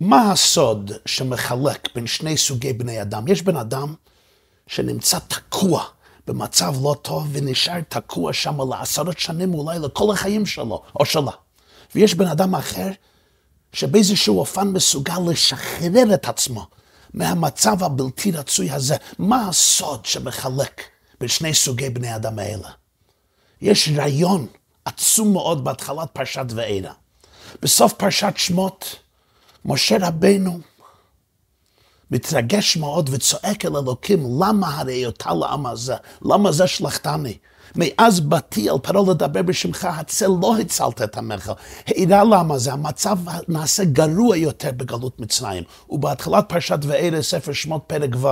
מה הסוד שמחלק בין שני סוגי בני אדם? יש בן אדם שנמצא תקוע במצב לא טוב ונשאר תקוע שם לעשרות שנים, אולי לכל החיים שלו או שלה. ויש בן אדם אחר שבאיזשהו אופן מסוגל לשחרר את עצמו מהמצב הבלתי רצוי הזה. מה הסוד שמחלק בין שני סוגי בני אדם האלה? יש רעיון עצום מאוד בהתחלת פרשת ועירה. בסוף פרשת שמות, משה רבנו מתרגש מאוד וצועק אל אלוקים, למה הרי אותה לעם הזה? למה זה שלחתני? מאז באתי אל פרעה לדבר בשמך, הצל לא הצלת את עמך. העירה למה זה, המצב נעשה גרוע יותר בגלות מצרים. ובהתחלת פרשת ואלה, ספר שמות פרק ו',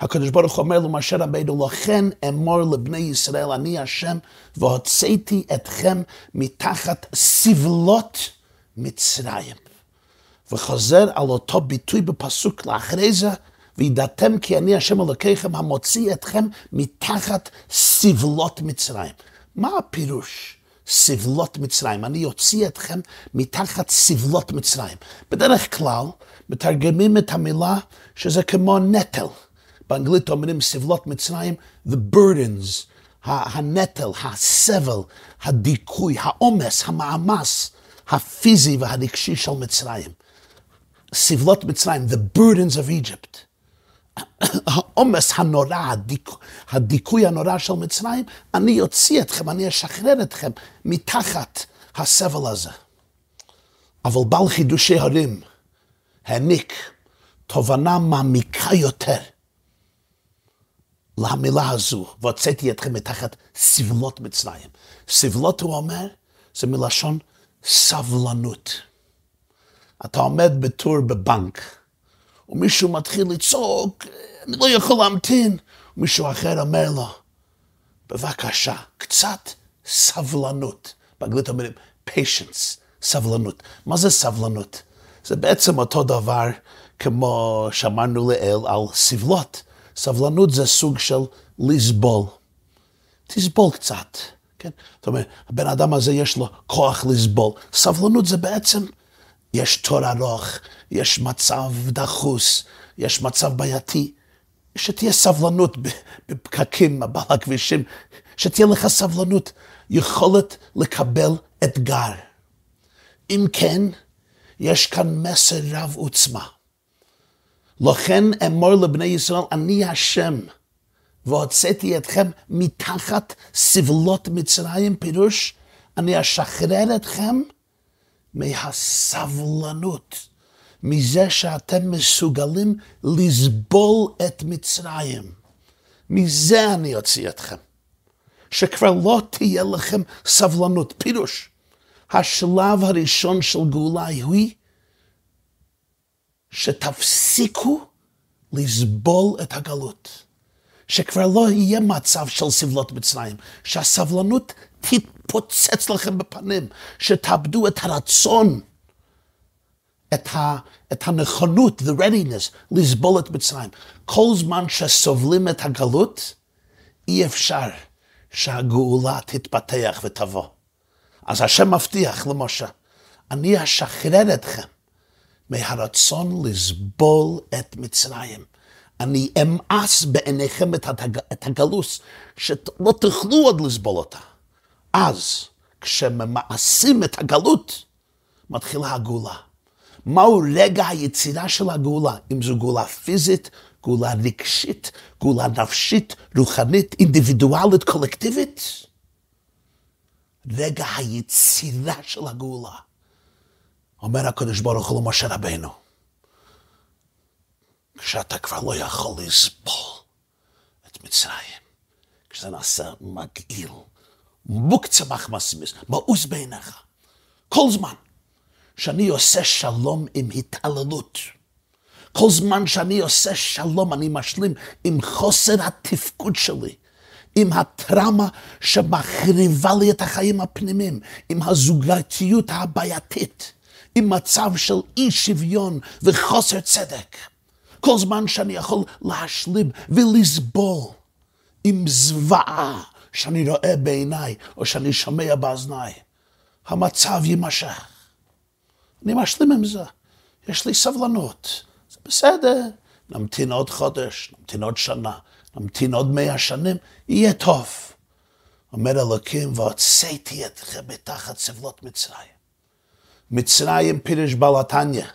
הקדוש ברוך אומר למשה רבינו, לכן אמור לבני ישראל, אני השם, והוצאתי אתכם מתחת סבלות מצרים. וחוזר על אותו ביטוי בפסוק לאחרי זה, וידעתם כי אני השם אלוקיכם המוציא אתכם מתחת סבלות מצרים. מה הפירוש? סבלות מצרים. אני אוציא אתכם מתחת סבלות מצרים. בדרך כלל מתרגמים את המילה שזה כמו נטל. באנגלית אומרים סבלות מצרים, the burdens, הנטל, הסבל, הדיכוי, העומס, המעמס הפיזי והרגשי של מצרים. סבלות מצרים, the burdens of Egypt. העומס הנורא, הדיכ... הדיכוי הנורא של מצרים, אני אוציא אתכם, אני אשחרר אתכם מתחת הסבל הזה. אבל בעל חידושי הרים העניק תובנה מעמיקה יותר למילה הזו, והוצאתי אתכם מתחת סבלות מצרים. סבלות, הוא אומר, זה מלשון סבלנות. אתה עומד בתור בבנק, ומישהו מתחיל לצעוק, אני לא יכול להמתין. מישהו אחר אומר לו, בבקשה, קצת סבלנות. באנגלית אומרים patience, סבלנות. מה זה סבלנות? זה בעצם אותו דבר כמו שאמרנו לעיל על סבלות. סבלנות זה סוג של לסבול. תסבול קצת, כן? זאת אומרת, הבן אדם הזה יש לו כוח לסבול. סבלנות זה בעצם יש תור ארוך, יש מצב דחוס, יש מצב בעייתי, שתהיה סבלנות בפקקים, בל הכבישים, שתהיה לך סבלנות, יכולת לקבל אתגר. אם כן, יש כאן מסר רב עוצמה. לכן אמור לבני ישראל, אני השם, והוצאתי אתכם מתחת סבלות מצרים, פירוש, אני אשחרר אתכם מהסבלנות, מזה שאתם מסוגלים לסבול את מצרים. מזה אני אוציא אתכם. שכבר לא תהיה לכם סבלנות. פירוש, השלב הראשון של גאולה היא שתפסיקו לסבול את הגלות. שכבר לא יהיה מצב של סבלות מצרים, שהסבלנות תתפוצץ לכם בפנים, שתאבדו את הרצון, את, ה, את הנכונות, the readiness, לסבול את מצרים. כל זמן שסובלים את הגלות, אי אפשר שהגאולה תתפתח ותבוא. אז השם מבטיח למשה, אני אשחרר אתכם מהרצון לסבול את מצרים. אני אמאס בעיניכם את, התג... את הגלוס, שלא תוכלו עוד לסבול אותה. אז, כשממאסים את הגלות, מתחילה הגאולה. מהו רגע היצירה של הגאולה? אם זו גאולה פיזית, גאולה רגשית, גאולה נפשית, רוחנית, אינדיבידואלית, קולקטיבית? רגע היצירה של הגאולה. אומר הקדוש ברוך הוא למשה רבנו, כשאתה כבר לא יכול לסבול את מצרים, כשזה נעשה מגעיל, מוקצה מחמסימיס, מאוס בעיניך, כל זמן שאני עושה שלום עם התעללות, כל זמן שאני עושה שלום, אני משלים עם חוסר התפקוד שלי, עם הטראומה שמחריבה לי את החיים הפנימיים, עם הזוגתיות הבעייתית, עם מצב של אי שוויון וחוסר צדק. כל זמן שאני יכול להשלים ולסבול עם זוועה שאני רואה בעיניי או שאני שומע באזניי, המצב יימשך. אני משלים עם זה. יש לי סבלנות. זה בסדר, נמתין עוד חודש, נמתין עוד שנה, נמתין עוד מאה שנים, יהיה טוב. אומר אלוקים, והוצאתי אתכם מתחת סבלות מצרים. מצרים פירש בלתניא.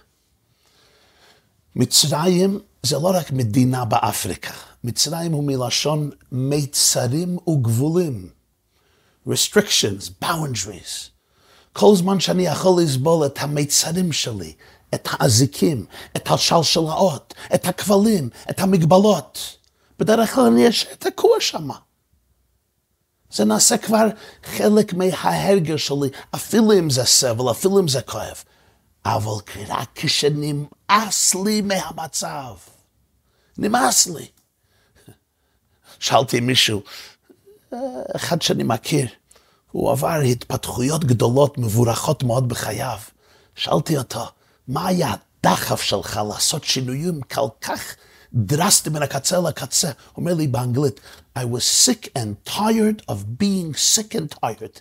מצרים זה לא רק מדינה באפריקה, מצרים הוא מלשון מיצרים וגבולים. restrictions, boundaries. כל זמן שאני יכול לסבול את המיצרים שלי, את האזיקים, את השלשלאות, את הכבלים, את המגבלות, בדרך כלל אני אשאר תקוע שם. זה נעשה כבר חלק מההרגש שלי, אפילו אם זה סבל, אפילו אם זה כואב. אבל רק כשנמאס לי מהמצב, נמאס לי. שאלתי מישהו, אחד שאני מכיר, הוא עבר התפתחויות גדולות, מבורכות מאוד בחייו. שאלתי אותו, מה היה הדחף שלך לעשות שינויים כל כך דרסטיים מן הקצה לקצה? הוא אומר לי באנגלית, I was sick and tired of being sick and tired.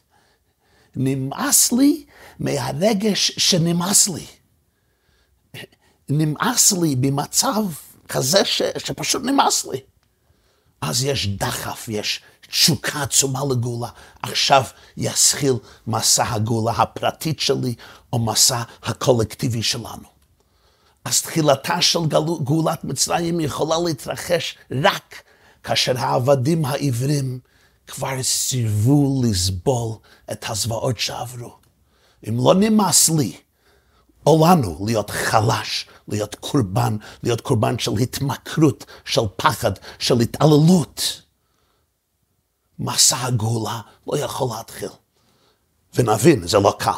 נמאס לי מהרגש שנמאס לי. נמאס לי במצב כזה ש, שפשוט נמאס לי. אז יש דחף, יש תשוקה עצומה לגאולה. עכשיו יסחיל מסע הגאולה הפרטית שלי, או מסע הקולקטיבי שלנו. אז תחילתה של גאולת מצרים יכולה להתרחש רק כאשר העבדים העיוורים כבר סירבו לסבול את הזוועות שעברו. אם לא נמאס לי, או לנו, להיות חלש, להיות קורבן, להיות קורבן של התמכרות, של פחד, של התעללות. מסע הגאולה לא יכול להתחיל. ונבין, זה לא קל.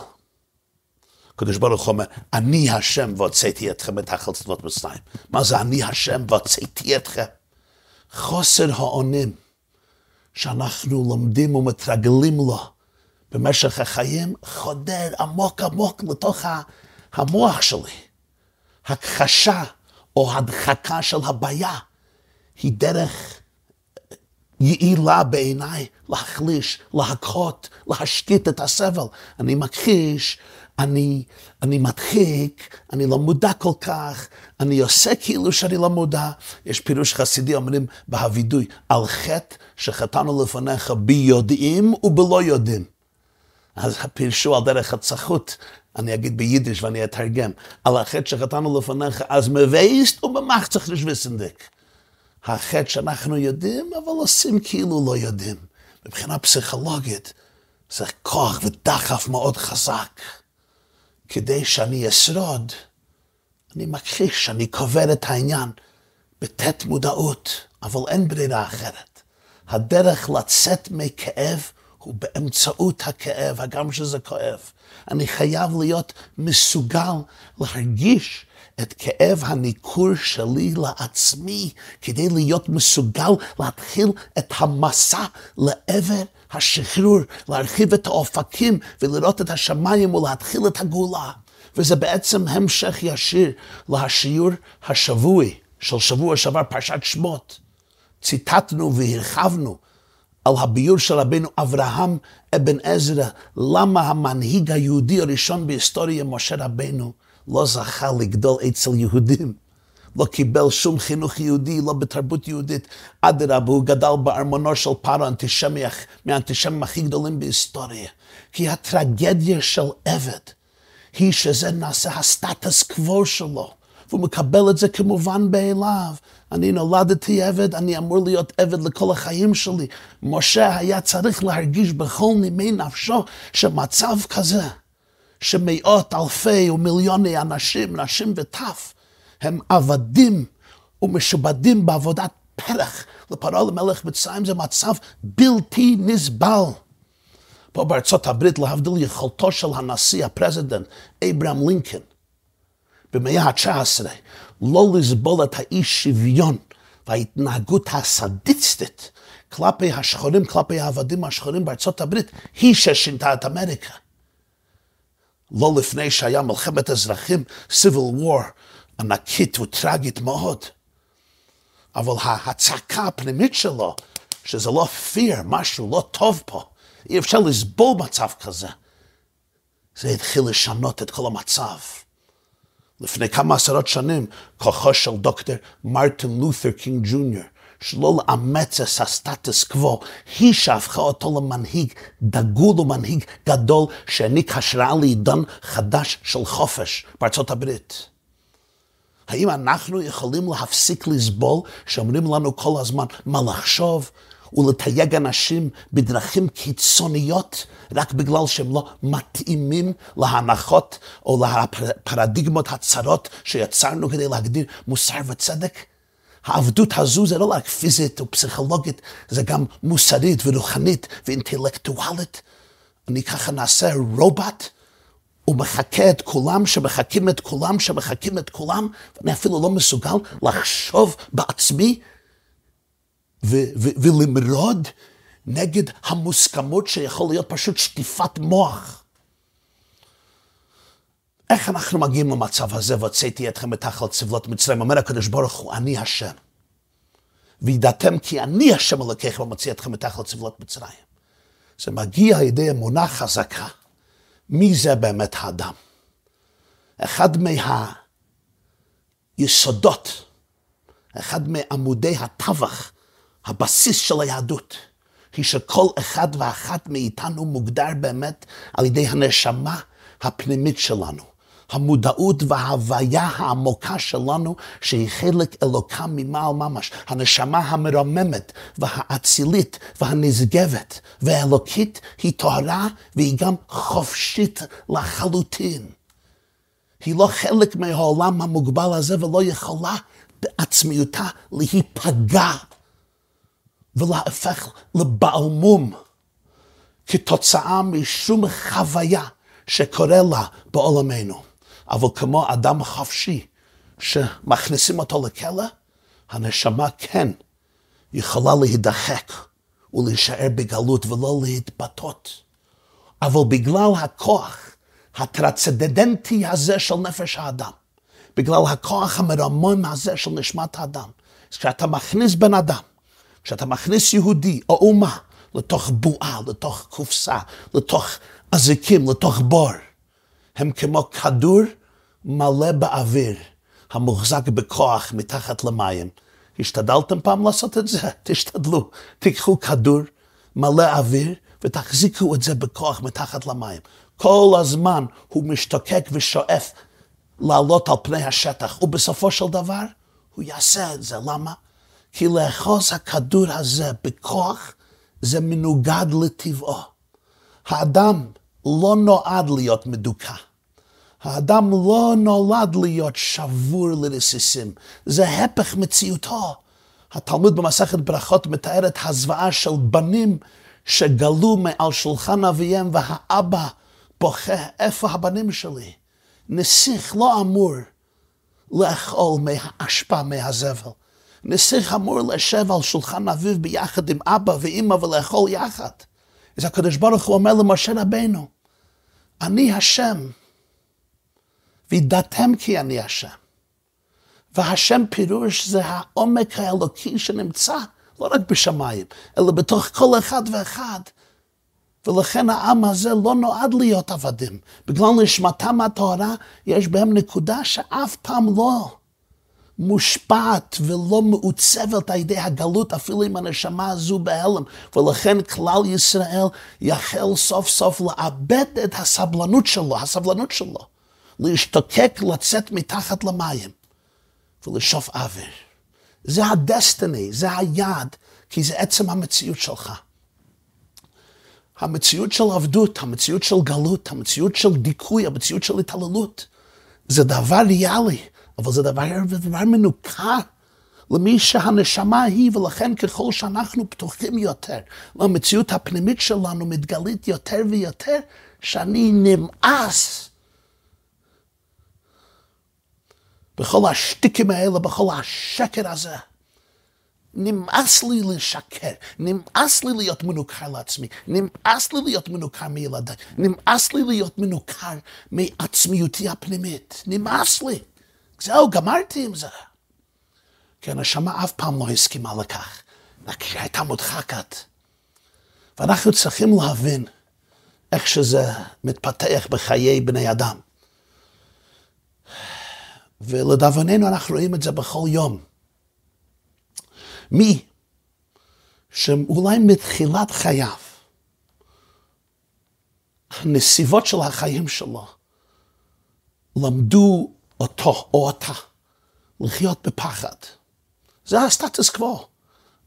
הקדוש ברוך הוא אומר, אני השם והוצאתי אתכם מתחת צבאות מצרים. מה זה אני השם והוצאתי אתכם? חוסר האונים שאנחנו לומדים ומתרגלים לו במשך החיים חודר עמוק עמוק לתוך המוח שלי. הכחשה או הדחקה של הבעיה היא דרך יעילה בעיניי להחליש, להכות, להשקיט את הסבל. אני מכחיש, אני, אני מדחיק, אני לא מודע כל כך, אני עושה כאילו שאני לא מודע. יש פירוש חסידי אומרים בהווידוי, על חטא שחטאנו לפניך ביודעים ובלא יודעים. אז פירשו על דרך הצחות, אני אגיד ביידיש ואני אתרגם, על החטא שחטאנו לפניך, אז מבייסט ובמחצח נשוויסנדיק. החטא שאנחנו יודעים, אבל עושים כאילו לא יודעים. מבחינה פסיכולוגית, זה כוח ודחף מאוד חזק. כדי שאני אשרוד, אני מכחיש, אני קובר את העניין בתת מודעות, אבל אין ברירה אחרת. הדרך לצאת מכאב הוא באמצעות הכאב, הגם שזה כואב. אני חייב להיות מסוגל להרגיש את כאב הניכור שלי לעצמי, כדי להיות מסוגל להתחיל את המסע לעבר השחרור, להרחיב את האופקים ולראות את השמיים ולהתחיל את הגאולה. וזה בעצם המשך ישיר לשיעור השבועי של שבוע שעבר, פרשת שמות. ציטטנו והרחבנו על הביור של רבנו אברהם אבן עזרא, למה המנהיג היהודי הראשון בהיסטוריה, משה רבנו, לא זכה לגדול אצל יהודים. לא קיבל שום חינוך יהודי, לא בתרבות יהודית. אדרבה, הוא גדל בארמונו של פארו, אנטישמי, מהאנטישמים הכי גדולים בהיסטוריה. כי הטרגדיה של עבד היא שזה נעשה הסטטוס קוו שלו, והוא מקבל את זה כמובן מאליו. אני נולדתי עבד, אני אמור להיות עבד לכל החיים שלי. משה היה צריך להרגיש בכל נימי נפשו שמצב כזה, שמאות אלפי ומיליוני אנשים, נשים וטף, הם עבדים ומשובדים בעבודת פרח לפרעה למלך מצרים, זה מצב בלתי נסבל. פה בארצות הברית, להבדיל יכולתו של הנשיא, ה president, אברהם לינקן, במאה ה-19, לא לסבול את האי שוויון וההתנהגות הסדיסטית כלפי השחורים, כלפי העבדים השחורים בארצות הברית, היא ששינתה את אמריקה. לא לפני שהיה מלחמת אזרחים, civil war, ענקית וטרגית מאוד. אבל ההצעקה הפנימית שלו, שזה לא fear, משהו לא טוב פה, אי אפשר לסבול מצב כזה. זה התחיל לשנות את כל המצב. לפני כמה עשרות שנים, כוחו של דוקטור מרטין לותר קינג ג'וניור, שלא לאמץ את הסטטוס קוו, היא שהפכה אותו למנהיג דגול ומנהיג גדול, שהעניק השראה לעידן חדש של חופש בארצות הברית. האם אנחנו יכולים להפסיק לסבול שאומרים לנו כל הזמן מה לחשוב ולתייג אנשים בדרכים קיצוניות רק בגלל שהם לא מתאימים להנחות או לפרדיגמות הצרות שיצרנו כדי להגדיר מוסר וצדק? העבדות הזו זה לא רק פיזית ופסיכולוגית, זה גם מוסרית ורוחנית ואינטלקטואלית. אני ככה נעשה רובוט ומחקה את כולם, שמחקים את כולם, שמחקים את כולם, ואני אפילו לא מסוגל לחשוב בעצמי ולמרוד נגד המוסכמות שיכול להיות פשוט שטיפת מוח. איך אנחנו מגיעים למצב הזה, והוצאתי אתכם מתחת סבלות מצרים, אומר הקדוש ברוך הוא, אני השם. וידעתם כי אני השם אלוקיכם ומוציא אתכם מתחת סבלות מצרים. זה מגיע על ידי אמונה חזקה. מי זה באמת האדם? אחד מהיסודות, אחד מעמודי הטווח, הבסיס של היהדות, היא שכל אחד ואחת מאיתנו מוגדר באמת על ידי הנשמה הפנימית שלנו. המודעות וההוויה העמוקה שלנו, שהיא חלק אלוקה ממעל ממש. הנשמה המרוממת והאצילית והנשגבת והאלוקית היא טהרה והיא גם חופשית לחלוטין. היא לא חלק מהעולם המוגבל הזה ולא יכולה בעצמיותה להיפגע ולהפך לבעלמום כתוצאה משום חוויה שקורה לה בעולמנו. אבל כמו אדם חופשי שמכניסים אותו לכלא, הנשמה כן יכולה להידחק ולהישאר בגלות ולא להתבטאות. אבל בגלל הכוח הטרצדדנטי הזה של נפש האדם, בגלל הכוח המרמון הזה של נשמת האדם, כשאתה מכניס בן אדם, כשאתה מכניס יהודי או אומה לתוך בועה, לתוך קופסה, לתוך אזיקים, לתוך בור, הם כמו כדור מלא באוויר, המוחזק בכוח מתחת למים. השתדלתם פעם לעשות את זה? תשתדלו. תיקחו כדור מלא אוויר ותחזיקו את זה בכוח מתחת למים. כל הזמן הוא משתוקק ושואף לעלות על פני השטח, ובסופו של דבר הוא יעשה את זה. למה? כי לאחוז הכדור הזה בכוח זה מנוגד לטבעו. האדם לא נועד להיות מדוכא. האדם לא נולד להיות שבור לרסיסים, זה הפך מציאותו. התלמוד במסכת ברכות מתאר את הזוועה של בנים שגלו מעל שולחן אביהם והאבא בוכה, איפה הבנים שלי? נסיך לא אמור לאכול מהאשפה, מהזבל. נסיך אמור לשב על שולחן אביו ביחד עם אבא ואימא ולאכול יחד. אז הקדוש ברוך הוא אומר למשה רבנו, אני השם, וידעתם כי אני השם. והשם פירוש זה העומק האלוקי שנמצא לא רק בשמיים, אלא בתוך כל אחד ואחד. ולכן העם הזה לא נועד להיות עבדים. בגלל נשמתם הטהרה, יש בהם נקודה שאף פעם לא מושפעת ולא מעוצבת על ידי הגלות, אפילו עם הנשמה הזו בהלם. ולכן כלל ישראל יחל סוף סוף לאבד את הסבלנות שלו, הסבלנות שלו. להשתוקק לצאת מתחת למים ולשאוף אוויר. זה הדסטיני, זה היעד, כי זה עצם המציאות שלך. המציאות של עבדות, המציאות של גלות, המציאות של דיכוי, המציאות של התעללות, זה דבר ריאלי, אבל זה דבר, דבר מנוכר למי שהנשמה היא, ולכן ככל שאנחנו פתוחים יותר למציאות הפנימית שלנו, מתגלית יותר ויותר, שאני נמאס בכל השטיקים האלה, בכל השקר הזה. נמאס לי לשקר, נמאס לי להיות מנוכר לעצמי, נמאס לי להיות מנוכר מילדיי, נמאס לי להיות מנוכר מעצמיותי הפנימית, נמאס לי. זהו, גמרתי עם זה. כי הנשמה אף פעם לא הסכימה לכך, רק היא הייתה מודחקת. ואנחנו צריכים להבין איך שזה מתפתח בחיי בני אדם. ולדאבוננו אנחנו רואים את זה בכל יום. מי שאולי מתחילת חייו, הנסיבות של החיים שלו, למדו אותו או אותה לחיות בפחד. זה הסטטוס קוו.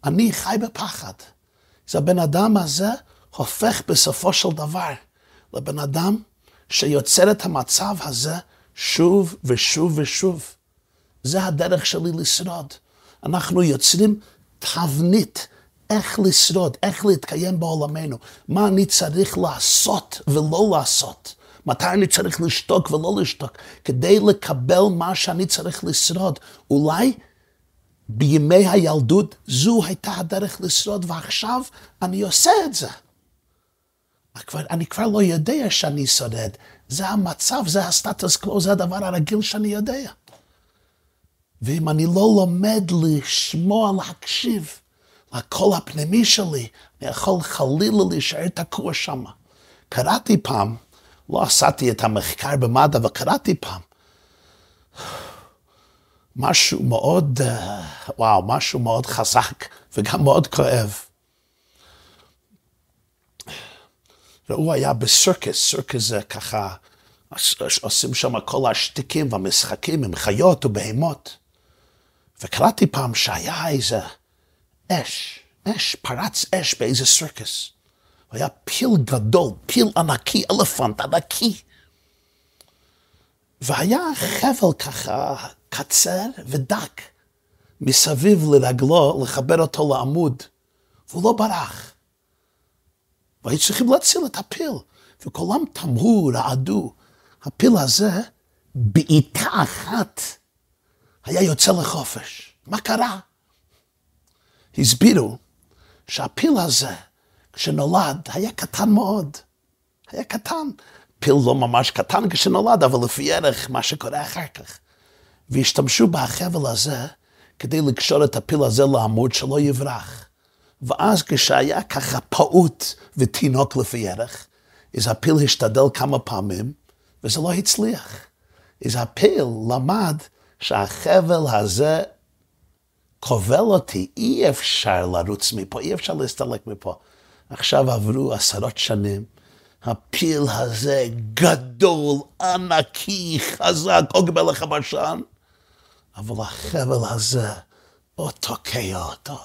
אני חי בפחד. אז הבן אדם הזה הופך בסופו של דבר לבן אדם שיוצר את המצב הזה שוב ושוב ושוב. זה הדרך שלי לשרוד. אנחנו יוצרים תבנית איך לשרוד, איך להתקיים בעולמנו, מה אני צריך לעשות ולא לעשות, מתי אני צריך לשתוק ולא לשתוק, כדי לקבל מה שאני צריך לשרוד. אולי בימי הילדות זו הייתה הדרך לשרוד, ועכשיו אני עושה את זה. אני כבר לא יודע שאני שורד. זה המצב, זה הסטטוס קוו, זה הדבר הרגיל שאני יודע. ואם אני לא לומד לשמוע, להקשיב לקול הפנימי שלי, אני יכול חלילה להישאר תקוע שם. קראתי פעם, לא עשיתי את המחקר במד"א, אבל קראתי פעם, משהו מאוד, אה, וואו, משהו מאוד חזק וגם מאוד כואב. והוא היה בסרקס, סרקס זה ככה, עושים שם כל השטיקים והמשחקים עם חיות ובהמות. וקראתי פעם שהיה איזה אש, אש, פרץ אש באיזה סרקס. היה פיל גדול, פיל ענקי, אלפנט ענקי. והיה חבל ככה קצר ודק מסביב לרגלו, לחבר אותו לעמוד, והוא לא ברח. והיו צריכים להציל את הפיל, וכולם תמהו, רעדו. הפיל הזה, בעיטה אחת, היה יוצא לחופש. מה קרה? הסבירו שהפיל הזה, כשנולד, היה קטן מאוד. היה קטן. פיל לא ממש קטן כשנולד, אבל לפי ערך מה שקורה אחר כך. והשתמשו בחבל הזה כדי לקשור את הפיל הזה לעמוד שלא יברח. ואז כשהיה ככה פעוט ותינוק לפי ערך, אז הפיל השתדל כמה פעמים, וזה לא הצליח. אז הפיל למד שהחבל הזה כובל אותי, אי אפשר לרוץ מפה, אי אפשר להסתלק מפה. עכשיו עברו עשרות שנים, הפיל הזה גדול, ענקי, חזק, עוג מלך הבשן, אבל החבל הזה עוד תוקע אותו.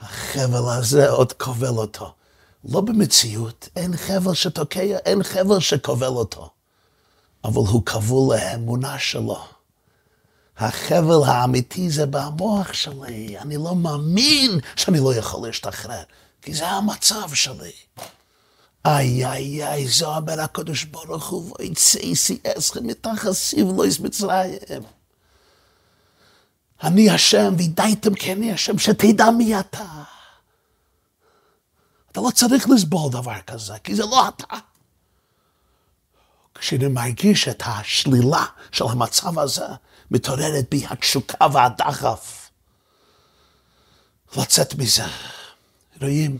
החבל הזה עוד כובל אותו. לא במציאות, אין חבל שתוקע, אין חבל שכובל אותו. אבל הוא כבול לאמונה שלו. החבל האמיתי זה במוח שלי, אני לא מאמין שאני לא יכול להשתחרר, כי זה המצב שלי. איי איי איי, זה אומר הקדוש ברוך הוא, ויצא שיא אסכם מתחת לא מצרים. אני השם, וידעתם כי אני השם, שתדע מי אתה. אתה לא צריך לסבול דבר כזה, כי זה לא אתה. כשאני מרגיש את השלילה של המצב הזה, מתעוררת בי התשוקה והדחף לצאת מזה. רואים,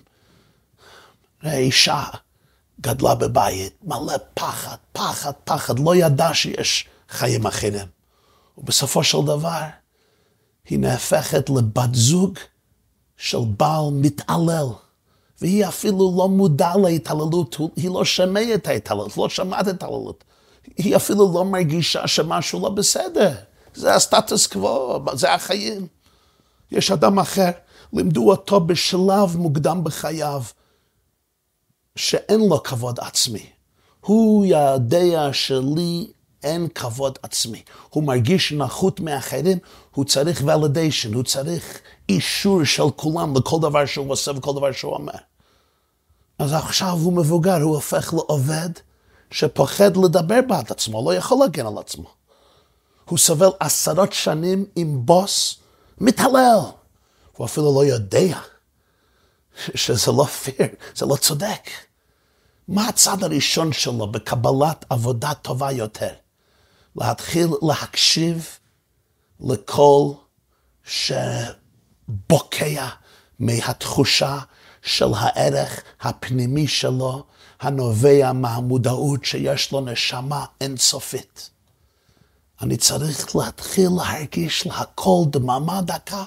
אישה גדלה בבית, מלא פחד, פחד, פחד, לא ידע שיש חיים אחרים. ובסופו של דבר, היא נהפכת לבת זוג של בעל מתעלל. והיא אפילו לא מודעה להתעללות, היא לא שומעת את ההתעללות, לא שמעת את ההתעללות. היא אפילו לא מרגישה שמשהו לא בסדר. זה הסטטוס קוו, זה החיים. יש אדם אחר, לימדו אותו בשלב מוקדם בחייו, שאין לו כבוד עצמי. הוא יודע שלי אין כבוד עצמי. הוא מרגיש נחות מאחרים, הוא צריך validation, הוא צריך אישור של כולם לכל דבר שהוא עושה וכל דבר שהוא אומר. אז עכשיו הוא מבוגר, הוא הופך לעובד שפוחד לדבר בעד עצמו, לא יכול להגן על עצמו. הוא סובל עשרות שנים עם בוס מתעלל. הוא אפילו לא יודע שזה לא פייר, זה לא צודק. מה הצד הראשון שלו בקבלת עבודה טובה יותר? להתחיל להקשיב לקול שבוקע מהתחושה של הערך הפנימי שלו, הנובע מהמודעות שיש לו נשמה אינסופית. אני צריך להתחיל להרגיש להכל דממה דקה.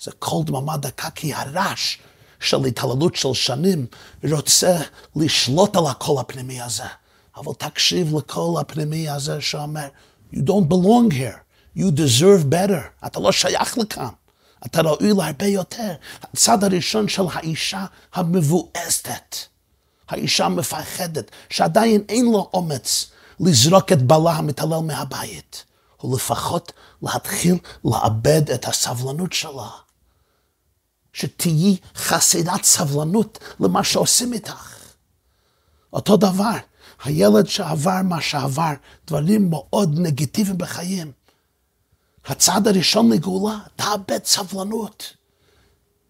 זה קול דממה דקה כי הרעש של התעללות של שנים רוצה לשלוט על הקול הפנימי הזה. אבל תקשיב לקול הפנימי הזה שאומר, you don't belong here, you deserve better, אתה לא שייך לכאן. אתה ראוי להרבה יותר. הצד הראשון של האישה המבואסת, האישה המפחדת, שעדיין אין לו אומץ לזרוק את בעלה המתעלל מהבית, הוא לפחות להתחיל לאבד את הסבלנות שלה. שתהיי חסידת סבלנות למה שעושים איתך. אותו דבר, הילד שעבר מה שעבר, דברים מאוד נגטיביים בחיים. הצעד הראשון לגאולה, תאבד סבלנות.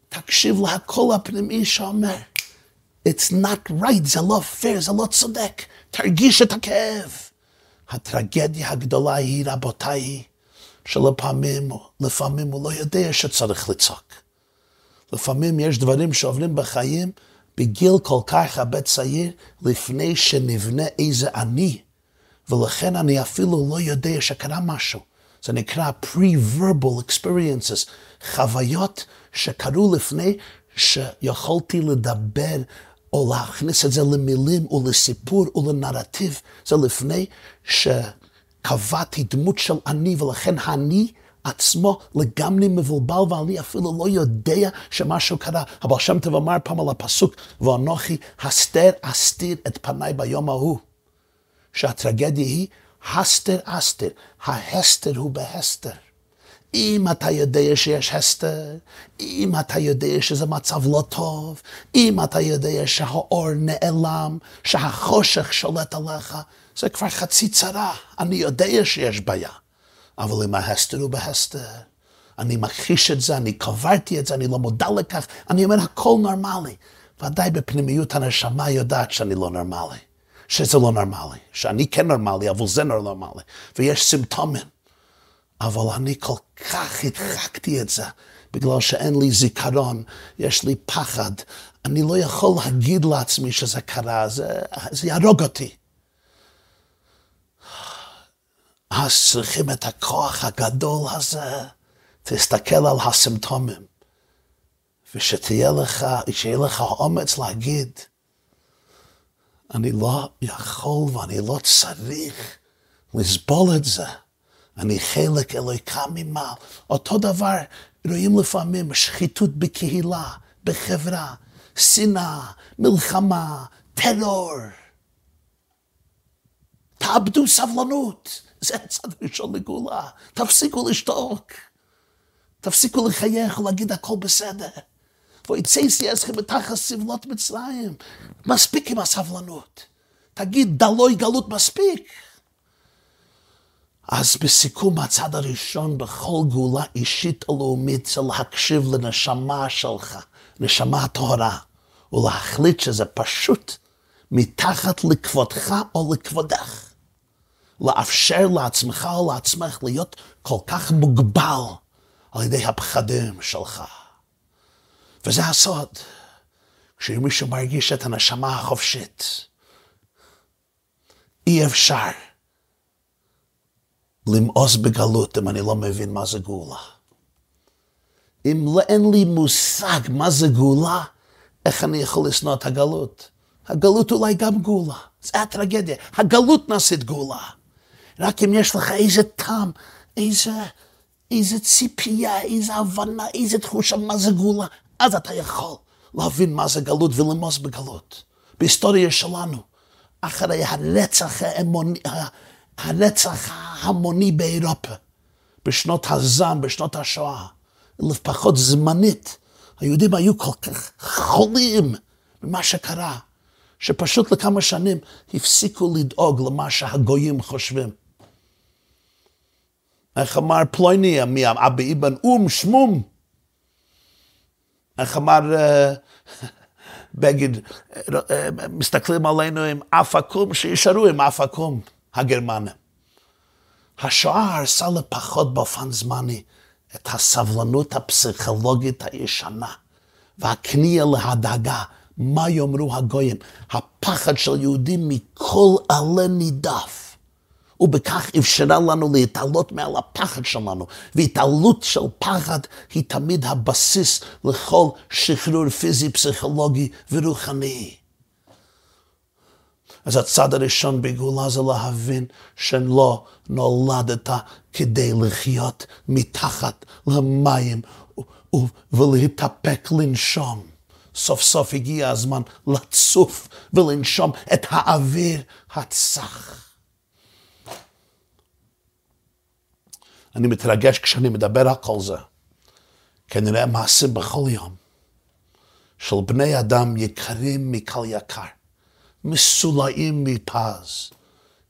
תקשיב לקול הפנימי שאומר, It's not right, זה לא פייר, זה לא צודק. תרגיש את הכאב. הטרגדיה הגדולה היא, רבותיי, שלפעמים, לפעמים הוא לא יודע שצריך לצעוק. לפעמים יש דברים שעוברים בחיים בגיל כל כך הרבה צעיר, לפני שנבנה איזה אני, ולכן אני אפילו לא יודע שקרה משהו. זה נקרא pre-verbal experiences, חוויות שקרו לפני שיכולתי לדבר או להכניס את זה למילים ולסיפור ולנרטיב, זה לפני שקבעתי דמות של אני, ולכן אני עצמו לגמרי מבולבל, ואני אפילו לא יודע שמשהו קרה. אבל שם טוב אמר פעם על הפסוק, ואנוכי הסתר אסתיר את פניי ביום ההוא. שהטרגדיה היא הסתר אסתר, ההסתר הוא בהסתר. אם אתה יודע שיש הסתר, אם אתה יודע שזה מצב לא טוב, אם אתה יודע שהאור נעלם, שהחושך שולט עליך, זה כבר חצי צרה. אני יודע שיש בעיה, אבל אם ההסתר הוא בהסתר, אני מכחיש את זה, אני קברתי את זה, אני לא מודע לכך, אני אומר הכל נורמלי. ודאי בפנימיות הנשמה יודעת שאני לא נורמלי. שזה לא נורמלי, שאני כן נורמלי, אבל זה לא נורמלי, ויש סימפטומים. אבל אני כל כך הדחקתי את זה, בגלל שאין לי זיכרון, יש לי פחד. אני לא יכול להגיד לעצמי שזה קרה, זה, זה יהרוג אותי. אז צריכים את הכוח הגדול הזה, תסתכל על הסימפטומים, ושתהיה לך, שיהיה לך אומץ להגיד, אני לא יכול ואני לא צריך לסבול את זה. אני חלק אלוהיקה ממעל. אותו דבר רואים לפעמים שחיתות בקהילה, בחברה, שנאה, מלחמה, טרור. תאבדו סבלנות, זה הצד הראשון לגאולה. תפסיקו לשתוק, תפסיקו לחייך ולהגיד הכל בסדר. ויצאתי אתכם בתחת סבלות מצרים. מספיק עם הסבלנות. תגיד, דלוי גלות מספיק. אז בסיכום הצד הראשון בכל גאולה אישית או לאומית זה להקשיב לנשמה שלך, נשמה הטהרה, ולהחליט שזה פשוט מתחת לכבודך או לכבודך. לאפשר לעצמך או לעצמך להיות כל כך מוגבל על ידי הפחדים שלך. וזה הסוד. כשמישהו מרגיש את הנשמה החופשית, אי אפשר למאוס בגלות אם אני לא מבין מה זה גאולה. אם לא, אין לי מושג מה זה גאולה, איך אני יכול לשנוא את הגלות? הגלות אולי גם גאולה, זה הטרגדיה. הגלות נעשית גאולה. רק אם יש לך איזה טעם, איזה, איזה ציפייה, איזה הבנה, איזה תחושה מה זה גאולה, אז אתה יכול להבין מה זה גלות ולמוס בגלות. בהיסטוריה שלנו, אחרי הרצח האמוני, הרצח ההמוני באירופה, בשנות הזעם, בשנות השואה, לפחות זמנית, היהודים היו כל כך חולים ממה שקרה, שפשוט לכמה שנים הפסיקו לדאוג למה שהגויים חושבים. איך אמר פלויני, אבא אבן אום שמום, איך אמר בגין, מסתכלים עלינו עם אף עקום, שישארו עם אף עקום, הגרמנים. השואה הרסה לפחות באופן זמני את הסבלנות הפסיכולוגית הישנה והכניעה להדאגה, מה יאמרו הגויים, הפחד של יהודים מכל עלה נידף ובכך אפשרה לנו להתעלות מעל הפחד שלנו, והתעלות של פחד היא תמיד הבסיס לכל שחרור פיזי, פסיכולוגי ורוחני. אז הצד הראשון בגאולה זה להבין שלא נולדת כדי לחיות מתחת למים ולהתאפק לנשום. סוף סוף הגיע הזמן לצוף ולנשום את האוויר הצח. אני מתרגש כשאני מדבר על כל זה. כנראה מעשה בכל יום של בני אדם יקרים מכל יקר, מסולאים מפז,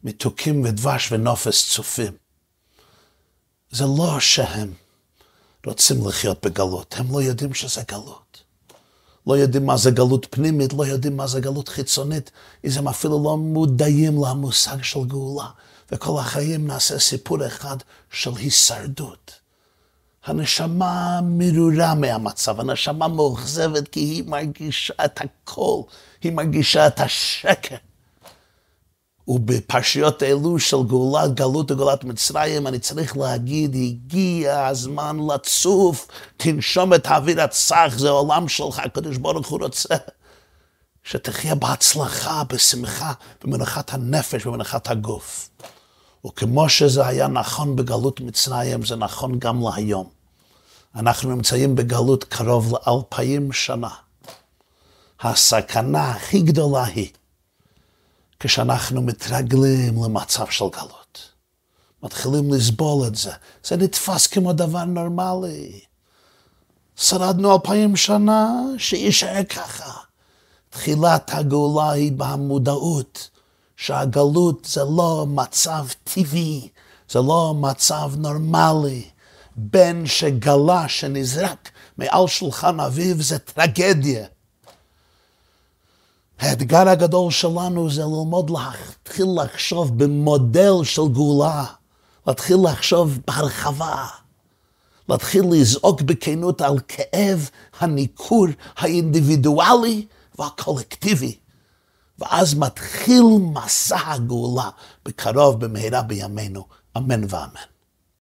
מתוקים ודבש ונופס צופים. זה לא שהם רוצים לחיות בגלות, הם לא יודעים שזה גלות. לא יודעים מה זה גלות פנימית, לא יודעים מה זה גלות חיצונית, אז הם אפילו לא מודעים למושג של גאולה. וכל החיים נעשה סיפור אחד של הישרדות. הנשמה מרורה מהמצב, הנשמה מאוכזבת כי היא מרגישה את הכל, היא מרגישה את השקר. ובפרשיות אלו של גאולת גלות וגאולת מצרים, אני צריך להגיד, הגיע הזמן לצוף, תנשום את האוויר הצח, זה עולם שלך, הקדוש ברוך הוא רוצה. שתחיה בהצלחה, בשמחה, במנחת הנפש, במנחת הגוף. וכמו שזה היה נכון בגלות מצרים, זה נכון גם להיום. אנחנו נמצאים בגלות קרוב לאלפיים שנה. הסכנה הכי גדולה היא כשאנחנו מתרגלים למצב של גלות. מתחילים לסבול את זה. זה נתפס כמו דבר נורמלי. שרדנו אלפיים שנה, שיישאר ככה. תחילת הגאולה היא במודעות שהגלות זה לא מצב טבעי, זה לא מצב נורמלי. בן שגלה, שנזרק מעל שולחן אביו, זה טרגדיה. האתגר הגדול שלנו זה ללמוד להתחיל לחשוב במודל של גאולה, להתחיל לחשוב בהרחבה, להתחיל לזעוק בכנות על כאב הניכור האינדיבידואלי והקולקטיבי. ואז מתחיל מסע הגאולה בקרוב במהרה בימינו, אמן ואמן.